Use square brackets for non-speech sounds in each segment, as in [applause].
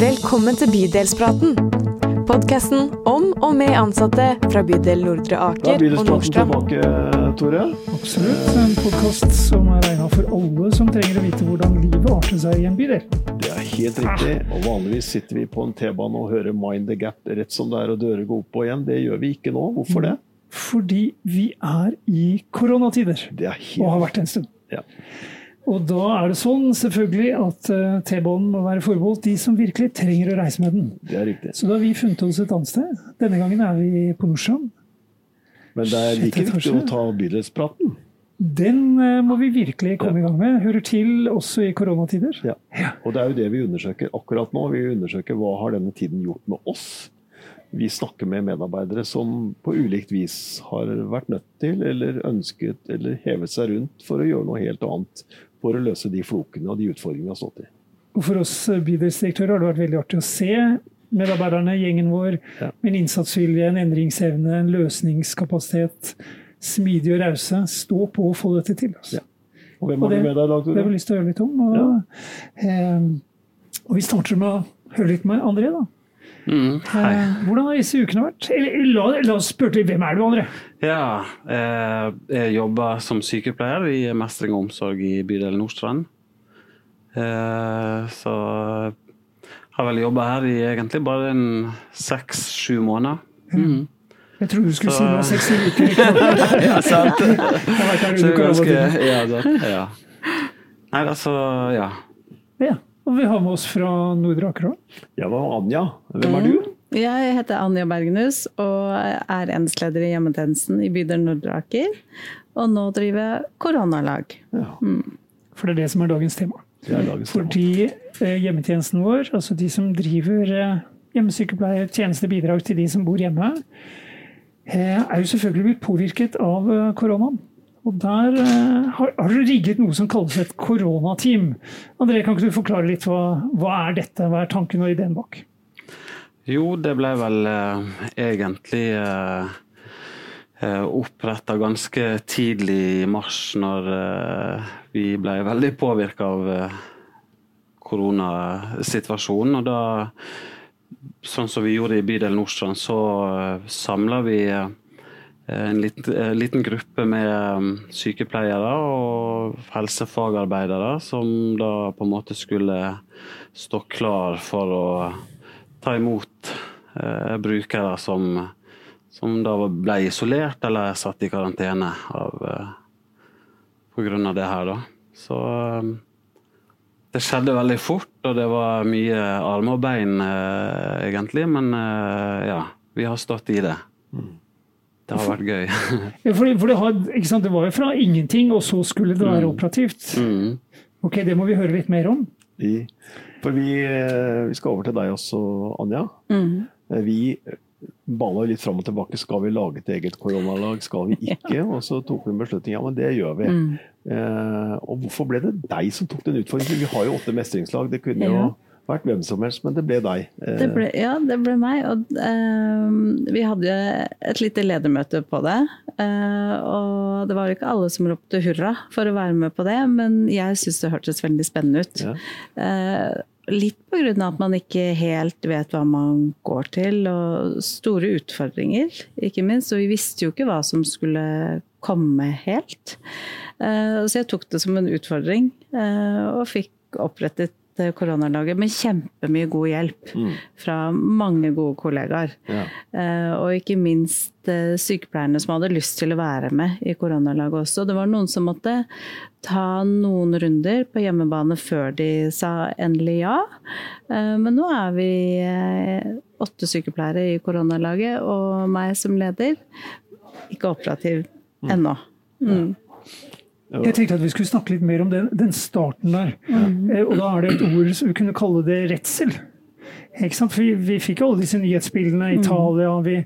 Velkommen til Bydelspraten. Podkasten om og med ansatte fra bydel Nordre Aker og Nordstrand. Da er bydelspraten tilbake, Tore. Absolutt. En podkast som er regna for alle som trenger å vite hvordan livet arter seg i en bydel. Det er helt riktig. Og vanligvis sitter vi på en T-bane og hører Mind the Gap rett som det er, og dører går opp og igjen. Det gjør vi ikke nå. Hvorfor det? Fordi vi er i koronatider, Det er og har helt vært en stund. ja. Og da er det sånn selvfølgelig at eh, T-banen må være forbeholdt de som virkelig trenger å reise med den. Det er riktig. Så da har vi funnet oss et annet sted. Denne gangen er vi på Nordstrand. Men det er like viktig å ta bydelspraten. Den eh, må vi virkelig komme i gang med. Hører til også i koronatider. Ja. Og det er jo det vi undersøker akkurat nå. Vi undersøker hva har denne tiden gjort med oss. Vi snakker med medarbeidere som på ulikt vis har vært nødt til, eller ønsket, eller hevet seg rundt for å gjøre noe helt annet. For å løse de flokene og de utfordringene vi har stått i. Og for oss eh, bydelsdirektører har det vært veldig artig å se medarbeiderne, gjengen vår, Ja. med en innsatsvilje, en endringsevne, en løsningskapasitet, smidige og rause, stå på og få dette til. Altså. Ja. Og hvem har du med deg i dag, Det har vi lyst til å høre litt om. Og, eh, og vi starter med å høre litt med André, da. Mm. Eh, hvordan har disse ukene vært? Eller, la, la oss spørre litt, hvem er du, André? Ja, eh, jeg jobber som sykepleier i Mestring og omsorg i bydel Nordstrand. Eh, så har vel jobba her i egentlig bare en seks-sju måneder. Mm. Jeg trodde du skulle Så- si var seks uker. [laughs] [laughs] Ja, sant? Så ganske, ja, ja. Nei, altså, ja. Ja. Og vi har med oss fra Nordre Aker. Ja, hva med Anja? Hvem er du? Jeg heter Anja Bergenhus og er enhetsleder i hjemmetjenesten i bydel Nordre Aker. Og nå driver jeg koronalag. Ja, For det er det som er dagens tema. det er dagens tema. Fordi eh, hjemmetjenesten vår, altså de som driver eh, hjemmesykepleie, tjenestebidrag til de som bor hjemme, eh, er jo selvfølgelig blitt påvirket av eh, koronaen. Og der eh, har, har du rigget noe som kalles et koronateam. André, kan ikke du forklare litt hva, hva er dette? Hva er tanken og ideen bak? Jo, det ble vel eh, egentlig eh, eh, oppretta ganske tidlig i mars, når eh, vi ble veldig påvirka av eh, koronasituasjonen. Og da, sånn som vi gjorde i bydel Nordstrand, så samla vi en liten, eh, liten gruppe med eh, sykepleiere og helsefagarbeidere som da på en måte skulle stå klar for å ta imot eh, brukere som, som da ble isolert eller satt i karantene av, eh, på grunn av det her. Da. Så eh, det skjedde veldig fort, og det var mye armer og bein eh, egentlig. Men eh, ja, vi har stått i det. Det har vært gøy. For, for det, had, ikke sant, det var jo fra ingenting, og så skulle det være operativt. mm. Ok, Det må vi høre litt mer om. I, for vi, eh, vi skal over til deg også, Anja. Mm. Vi balla litt fram og tilbake. Skal vi lage et eget koronalag, skal vi [laughs] ikke? Og så tok vi en beslutning. Ja, men det gjør vi. Eh, og hvorfor ble det deg som tok den utfordringen? Vi har jo åtte mestringslag. Det kunne jo Ja. Vært hvem som helst, men det ble deg. Det ble, ja, det ble meg. Og uh, vi hadde et lite ledermøte på det. Uh, og det var ikke alle som ropte hurra for å være med på det, men jeg syns det hørtes veldig spennende ut. Ja. Uh, litt på grunn av at man ikke helt vet hva man går til, og store utfordringer, ikke minst. Og vi visste jo ikke hva som skulle komme helt. Så jeg tok det som en utfordring, og fikk opprettet eh, koronalaget med kjempemye god hjelp fra mange gode kollegaer. Ja. Eh, og ikke minst eh, sykepleierne som hadde lyst til å være med i koronalaget også. Det var noen som måtte ta noen runder på hjemmebane før de sa endelig ja. Men nå er vi åtte sykepleiere i koronalaget, og meg som leder. Ikke operativ ennå. Mm. Jeg tenkte at vi skulle snakke litt mer om den, den starten der. Mm. Og da er det et ord som vi kunne kalle det redsel. Ikke sant? For vi, vi fikk jo alle disse nyhetsbildene i Italia. Vi,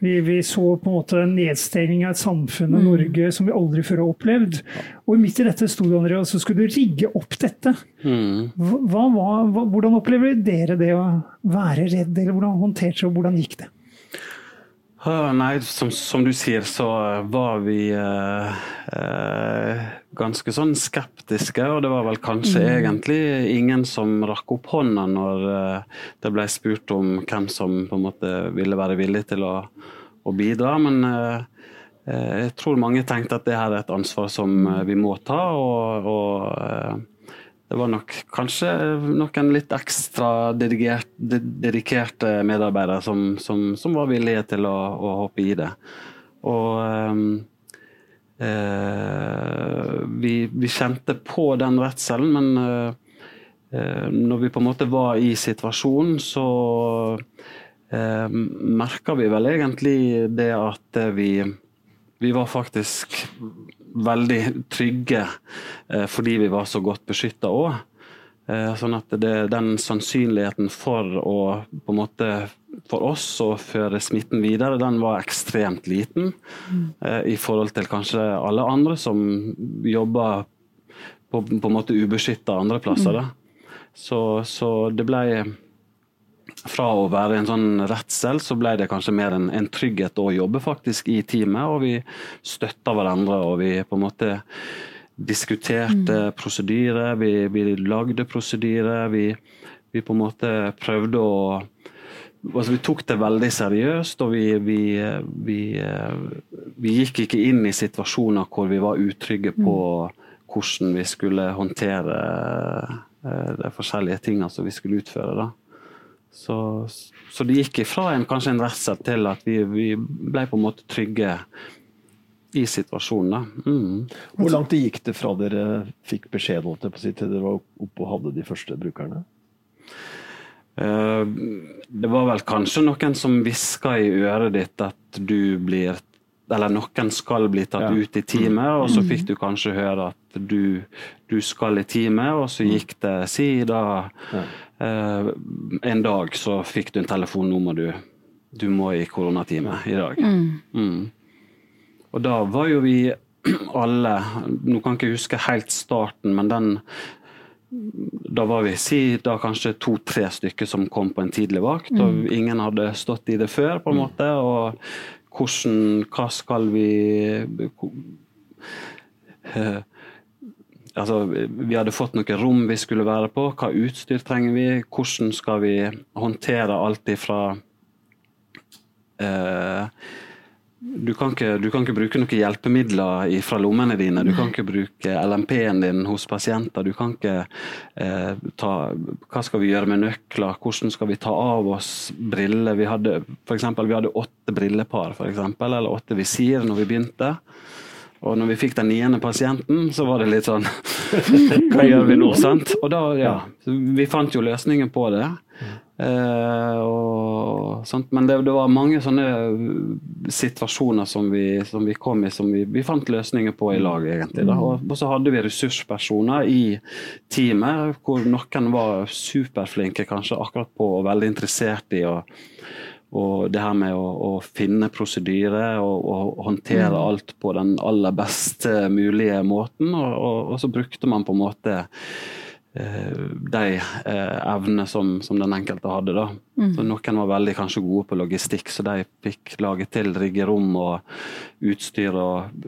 vi, vi så på en måte en nedstengning av et samfunn i Norge som vi aldri før har opplevd. Og midt i dette sto det André, og så skulle du rigge opp dette. Mm. Hva, hva, hvordan opplever dere det å være redd, eller hvordan håndterte dere og hvordan gikk det? Nei, som, som, du sier, så var vi eh, eh, ganske sånn skeptiske. Og det var vel kanskje mm. egentlig ingen som rakk opp hånda når eh, det ble spurt om hvem som på en måte ville være villig til å, å bidra. Men eh, eh jeg tror mange tenkte at det her er et ansvar som eh, vi må ta. og, og det var nok kanskje noen litt ekstra dedikerte medarbeidere som, som, som, var villige til å, å hoppe i det. Og ehm, eh, vi, vi, kjente på den redselen, men eh, eh når vi på en måte var i situasjonen, så eh, merka vi vel egentlig det at vi, vi var faktisk veldig trygge eh, fordi vi var så godt beskytta òg. Eh, sånn at det, den sannsynligheten for å på en måte for oss å føre smitten videre, den var ekstremt liten. Mm. I forhold til kanskje alle andre som jobber på, på en måte ubeskytta andre plasser. Mm. Så, så, det ble fra å være en sånn redsel, så ble det kanskje mer en, en trygghet å jobbe faktisk i teamet. Og vi støtta hverandre, og vi på en måte diskuterte mm. prosedyrer. Vi, vi, lagde prosedyrer. Vi, vi, på en måte prøvde å altså Vi tok det veldig seriøst, og vi, vi, vi, gikk ikke inn i situasjoner hvor vi var utrygge på mm. hvordan vi skulle håndtere eh, de forskjellige tingene som vi skulle utføre. da. Så, så, det gikk ifra en, kanskje en redsel til at vi, vi, ble på en måte trygge i situasjonen. Mm. Hvor langt det gikk det fra dere fikk beskjed om det, til dere var oppe og hadde de første brukerne? Uh, det var vel kanskje noen som hviska i øret ditt at du blir eller noen skal bli tatt ja. ut i teamet, og så fikk du kanskje høre at du, du skal i teamet, og så gikk det si da ja. eh, En dag så fikk du en telefon, nå må du du må i koronateamet i dag. Mm. Mm. Og da var jo vi [clears throat] alle Nå kan jeg ikke huske helt starten, men den da var vi si da kanskje to-tre stykker som kom på en tidlig vakt. og mm. Ingen hadde stått i det før, på en måte. og hvordan Hva skal vi uh, Altså, vi hadde fått noe rom vi skulle være på. Hva utstyr trenger vi? Hvordan skal vi håndtere alt ifra eh, du kan, ikke, du kan ikke bruke noen hjelpemidler fra lommene dine. Du kan ikke bruke LMP-en din hos pasienter. Du kan ikke eh, ta Hva skal vi gjøre med nøkler? Hvordan skal vi ta av oss briller? Vi hadde, for eksempel, vi hadde åtte brillepar, for eksempel, eller åtte visir når vi begynte. Og når vi fikk den niende pasienten, så var det litt sånn [laughs] Hva gjør vi nå, sant? Og da, ja. Vi fant jo løsningen på det. Eh, og, Men det, det, var mange sånne situasjoner som vi, som vi kom i, som vi, vi, fant løsninger på i lag, egentlig. Og, og, så hadde vi ressurspersoner i teamet, hvor noen var superflinke kanskje akkurat på og veldig interessert i å og det her med å, å finne prosedyrer og, og, håndtere mm. alt på den aller beste mulige måten. Og, og, og så brukte man på en måte Eh, de eh, evnene som, som, den enkelte hadde. da. Mm. Så Noen var veldig kanskje gode på logistikk, så de fikk lage til riggerom og utstyr og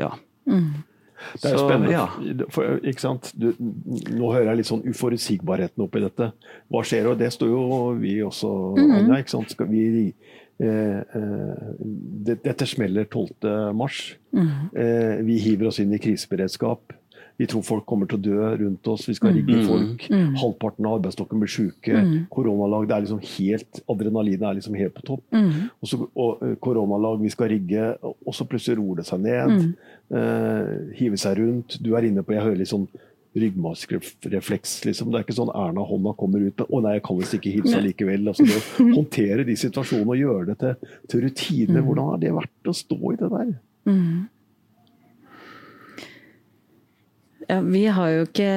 ja. Mm. Det er jo spennende. Ja. For, ikke sant? Du, nå hører jeg litt sånn uforutsigbarheten oppi dette. Hva skjer? Og det står jo vi også, mm. Anja. ikke sant? Skal vi eh, eh, det, Dette smeller 12.3. Mm. Eh, vi hiver oss inn i kriseberedskap. Vi tror folk kommer til å dø rundt oss, vi skal rigge mm. folk. Mm. Halvparten av arbeidsstokken blir syke. Mm. Koronalag, det er liksom helt, Adrenalinet er liksom helt på topp. Mm. Og, så, og uh, koronalag, vi skal rigge, og så plutselig roer det seg ned. Eh, hive seg rundt. Du er inne på Jeg hører litt sånn ryggmargsrefleks. Liksom. Det er ikke sånn Erna hånda kommer ut med 'Å nei, jeg kan visst ikke hilse likevel'. Altså, det å håndtere de situasjonene og gjøre det til, til rutiner, mm. hvordan har det vært å stå i det der? Mm. Ja, vi har jo ikke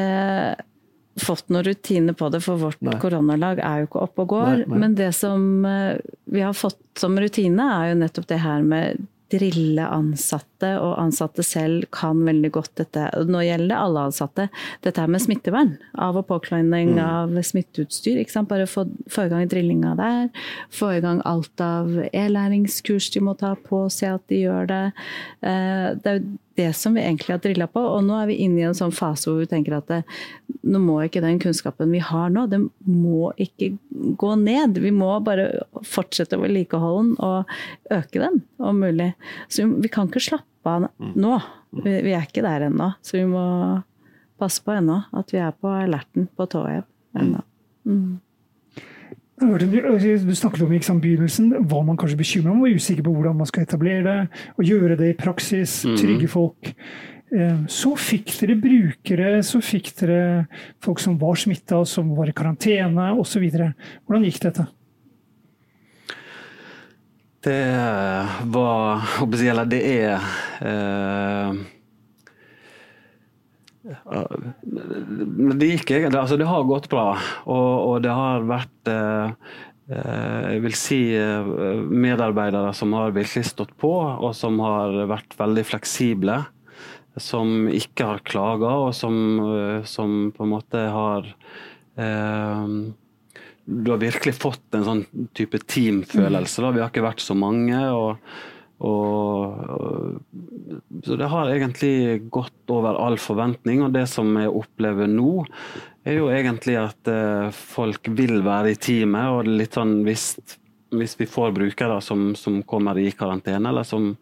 fått noen rutine på det, for vårt nei. koronalag er jo ikke oppe og går. Nei, nei. Men det som eh, vi har fått som rutine, er jo nettopp det her med drille ansatte, og ansatte selv kan veldig godt dette. Nå gjelder det alle ansatte. Dette her med smittevern. Av- og påkledning mm. av smitteutstyr. Bare få, få i gang drillinga der. Få i gang alt av e-læringskurs de må ta på, se at de gjør det. Eh, det er jo det som vi egentlig har drilla på. Og nå er vi inne i en sånn fase hvor vi tenker at det, nå må ikke den kunnskapen vi har nå, den må ikke gå ned. Vi må bare fortsette å vedlikeholde den og øke den om mulig. Så vi kan ikke slappe av nå. Vi, vi er ikke der ennå. Så vi må passe på ennå at vi er på alerten på tåhev ennå. Mm. Du snakket om liksom, begynnelsen, var man kanskje bekymra og usikker på hvordan man skal etablere det, og gjøre det i praksis, mm. trygge folk. Eh, så fikk dere brukere, så fikk dere folk som var smitta, som var i karantene osv. Hvordan gikk dette? Det var Eller det er eh, det gikk egentlig altså Det har gått bra, og, og det har vært eh, eh, jeg vil si eh, medarbeidere som har virkelig stått på, og som har vært veldig fleksible. Som ikke har klaga, og som, som, på en måte har eh, Du har virkelig fått en sånn type teamfølelse. Da. Vi har ikke vært så mange. og og, så det har egentlig gått over all forventning. Og det som jeg opplever nå, er jo egentlig at eh, folk vil være i teamet. Og litt sånn hvis, hvis vi får brukere som, som, kommer i karantene, eller som,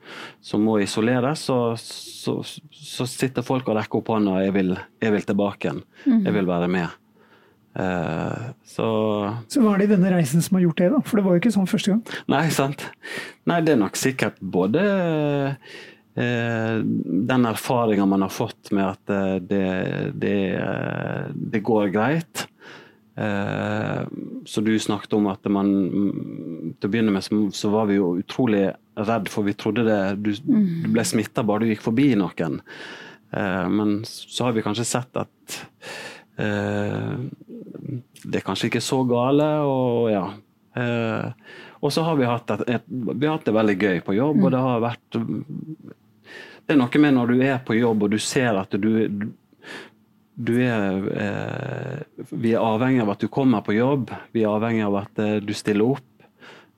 som må isoleres, så, så, så, sitter folk og rekker opp hånda jeg vil, jeg vil tilbake igjen. Mhm. Jeg vil være med. Eh, så Så hva er det i denne reisen som har gjort det, da? For det var jo ikke sånn første gang. Nei, sant. Nei, det er nok sikkert både eh, den erfaringa man har fått med at eh, det, det, det går greit. Så du snakket om at man Til å begynne med så var vi jo utrolig redd, for vi trodde det, du, du ble smitta bare du gikk forbi noen. Men så har vi kanskje sett at det er kanskje ikke så gale, og ja. Eh, og så har vi hatt, et, vi har hatt det veldig gøy på jobb, og det har vært Det er noe med når du er på jobb og du ser at du, du er eh, Vi er avhengig av at du kommer på jobb, vi er avhengig av at du stiller opp.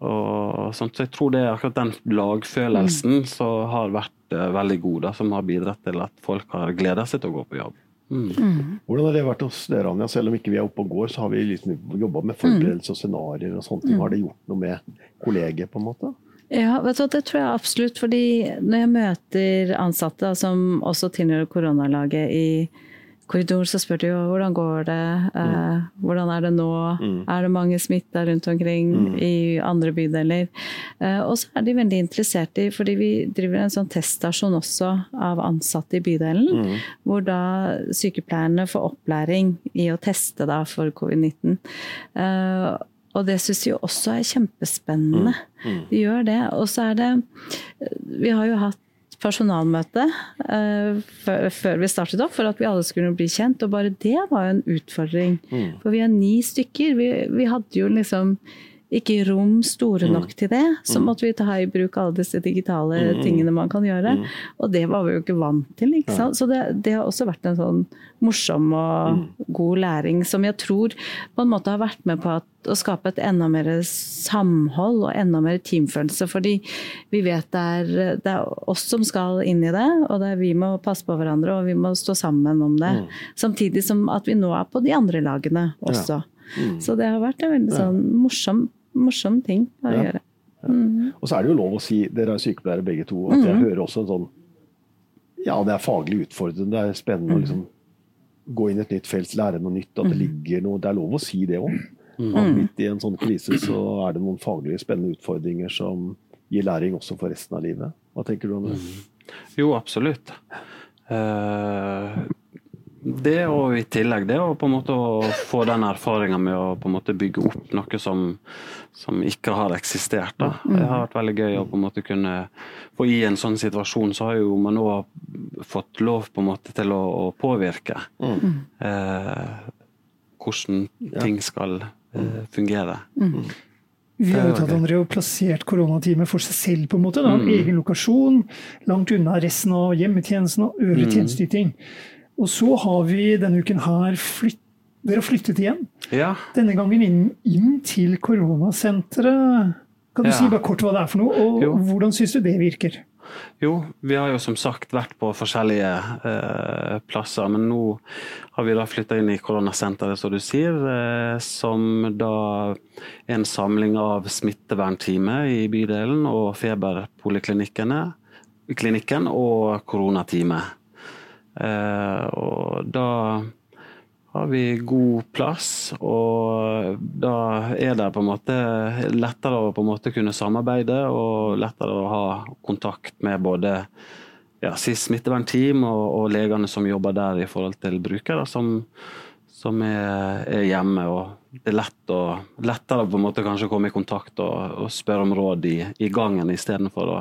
Og sånt. Så jeg tror det er akkurat den lagfølelsen mm. som har vært veldig god, da, som har bidratt til at folk har gleda seg til å gå på jobb. Mm. Har det vært hos dere, Anja? Selv om ikke vi er oppe og går, så har vi liksom jobba med forberedelser og scenarioer og sånne ting. Har det gjort noe med kollegiet, på en måte? Ja, vet du, det tror jeg absolutt. fordi når jeg møter ansatte som også tilhører koronalaget i korridor, så spør de jo hvordan går det, eh, mm. hvordan er det nå, mm. er det mange smitta rundt omkring mm. i andre bydeler. Eh, og så er de veldig interessert i, fordi vi driver en sånn teststasjon også av ansatte i bydelen, mm. hvor da sykepleierne får opplæring i å teste da for covid-19. Eh, og det syns de jo også er kjempespennende. Mm. Mm. De gjør det. Og så er det Vi har jo hatt personalmøte før, før, vi startet opp, for at vi alle skulle bli kjent. Og bare det var jo en utfordring. Mm. For vi er ni stykker. Vi, vi hadde jo liksom ikke rom store mm. nok til det. Så mm. måtte vi ta i bruk alle disse digitale mm. tingene man kan gjøre. Og det var vi jo ikke vant til. ikke sant? Så det, det har også vært en sånn morsom og god læring som jeg tror på en måte har vært med på at, å skape et enda mer samhold og enda mer teamfølelse. Fordi vi vet det er, det er oss som skal inn i det, og det er vi må passe på hverandre og vi må stå sammen om det. Samtidig som at vi nå er på de andre lagene også. Ja. Mm. Så det har vært en veldig sånn morsom morsom ting å ja. gjøre. Mm. Og så er det jo lov å si, dere er sykepleiere begge to, at jeg mm. hører også en sånn Ja, det er faglig utfordrende, det er spennende å mm. liksom gå inn i et nytt felt, lære noe nytt, at det mm. ligger noe Det er lov å si det òg. Midt i en sånn krise så er det noen faglige spennende utfordringer som gir læring også for resten av livet. Hva tenker du om det? Jo, absolutt. Uh, det og i tillegg det å på en måte få den erfaringa med å på en måte bygge opp noe som, som ikke har eksistert. Da. Mm. Det har vært veldig gøy å på en måte kunne For i en sånn situasjon så har jo man òg fått lov på en måte til å, å påvirke mm. eh, hvordan ting skal eh, fungere. Mm. Vi har jo tatt. André og plassert koronateamet for seg selv, på en måte. Da. Mm. Egen lokasjon, langt unna resten av hjemmetjenesten og øvrig Mm. tjenesteyting. Og så har vi denne uken her flytt, Dere har flyttet igjen. Ja. Denne gangen inn, inn til koronasenteret. Kan du Ja. si bare kort hva det er for noe, og Jo. hvordan syns du det virker? Jo, vi har jo som sagt vært på forskjellige eh, plasser, men nå har vi da flytta inn i koronasenteret, som du sier, eh, som da er en samling av smittevernteamet i bydelen og feberpoliklinikken og koronateamet. Eh, og da har vi god plass, og da er det på en måte lettere å på en måte kunne samarbeide og lettere å ha kontakt med både ja, si smittevernteam og, og legene som jobber der i forhold til brukere som, som er, er hjemme. og Det er lett å, lettere på en måte kanskje komme i kontakt og, og spørre om råd i, i gangen istedenfor å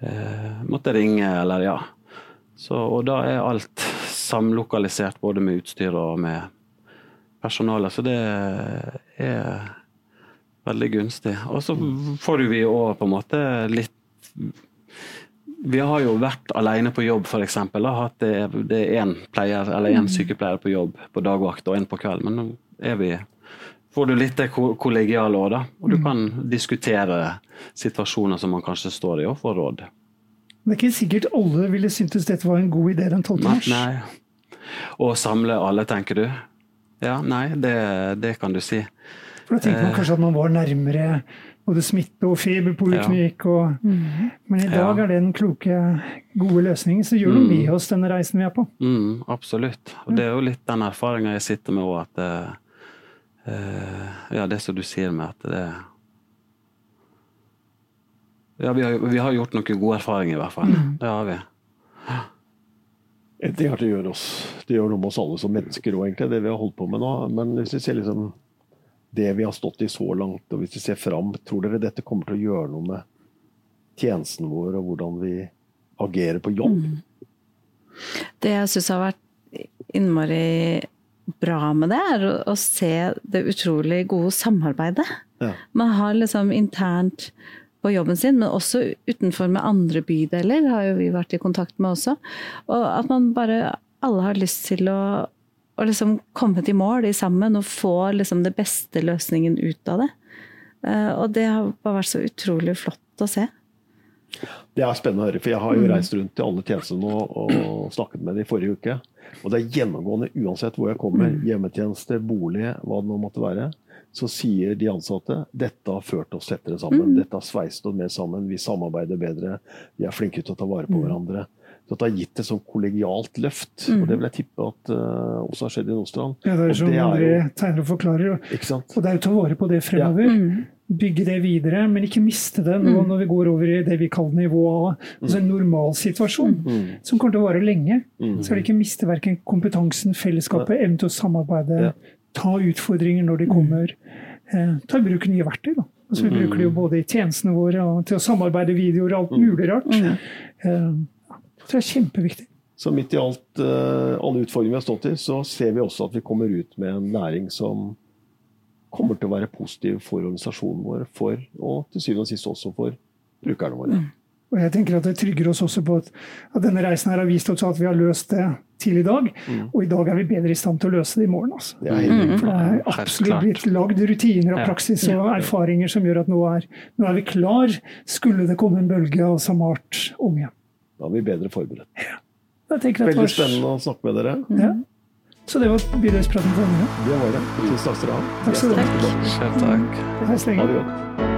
eh, måtte ringe eller ja. Så, og da er alt samlokalisert både med utstyr og med personale, så det er veldig gunstig. Og så får vi òg på en måte litt Vi har jo vært alene på jobb, f.eks. Hatt det, det er én pleier eller én sykepleier på jobb på dagvakt og én på kveld. Men nå er vi får du litt det kollegiale òg, da. Og du kan diskutere situasjoner som man kanskje står i, og få råd. Det er ikke sikkert alle ville syntes dette var en god idé den 12. mars. Nei. Å samle alle, tenker du? Ja, nei, det, det kan du si. For da tenker man kanskje at man var nærmere både smitte og feberpoliklinikk. Og, men i dag Ja. er det den kloke, gode løsningen. Så gjør noe med oss denne reisen vi er på. Mm, absolutt. Og det er jo litt den erfaringa jeg sitter med òg, at uh, eh, Ja, det som du sier med at det Ja, vi har, vi har gjort noen gode erfaringer, i hvert fall. Det har vi. Det, er at det, gjør oss, det gjør noe med oss alle som mennesker òg, egentlig, det vi har holdt på med nå. Men hvis vi ser liksom det vi har stått i så langt, og hvis vi ser fram, tror dere dette kommer til å gjøre noe med tjenesten vår og hvordan vi agerer på jobb? Det jeg syns har vært innmari bra med det, er å, å se det utrolig gode samarbeidet. Ja. Man har liksom internt på jobben sin, men også utenfor med andre bydeler, har jo vi vært i kontakt med også. Og at man bare alle har lyst til å, å liksom komme til mål i sammen og få liksom det beste løsningen ut av det. Eh, Og det har bare vært så utrolig flott å se. Det er spennende å høre, for jeg har jo reist rundt til alle tjenestene og, og snakket med dem i forrige uke. Og det er gjennomgående uansett hvor jeg kommer, hjemmetjeneste, bolig, hva det nå måtte være, så sier de ansatte dette har ført oss tettere sammen. Dette har sveist oss mer sammen. Vi samarbeider bedre. Vi er flinke til å ta vare på hverandre. Så det har gitt et sånn kollegialt løft. Og det vil jeg tippe at uh, også har skjedd i Nordstrand. Ja, det er som det er André tegner og forklarer. Og, Ikke sant? og det er å ta vare på det fremover. Bygge det videre, men ikke miste det nå når vi går over i det vi kaller nivå A. Altså en normalsituasjon som kommer til å vare lenge. Skal de ikke miste verken kompetansen, fellesskapet, evnen til å samarbeide, Ja. Ta utfordringer når de kommer. Eh, ta i bruk nye verktøy. Da. Altså, vi bruker det jo både i tjenestene våre og til å samarbeide videoer og alt mulig rart. Eh, det er kjempeviktig. Så midt i alt, eh, alle utfordringer vi har stått i, så ser vi også at vi kommer ut med en næring som kommer til å være positiv for organisasjonen vår, for, og til syvende og sist også for brukerne våre. Og jeg tenker at Det trygger oss også på at, at denne reisen her har vist oss at vi har løst det til i dag. Og i dag er vi bedre i stand til å løse det i morgen. Altså. Det er mm. For det er absolutt blitt lagd rutiner og Ja. praksis og erfaringer som gjør at nå er, nå er vi klar, skulle det komme en bølge av samme art om igjen. Da er vi bedre forberedt. Jeg at Veldig spennende å snakke med dere. Ja. Så det var bydelspraten for denne gang. Det var det. Tusen takk skal du ha. Takk skal du ha. Takk. Selv takk. Ha det godt.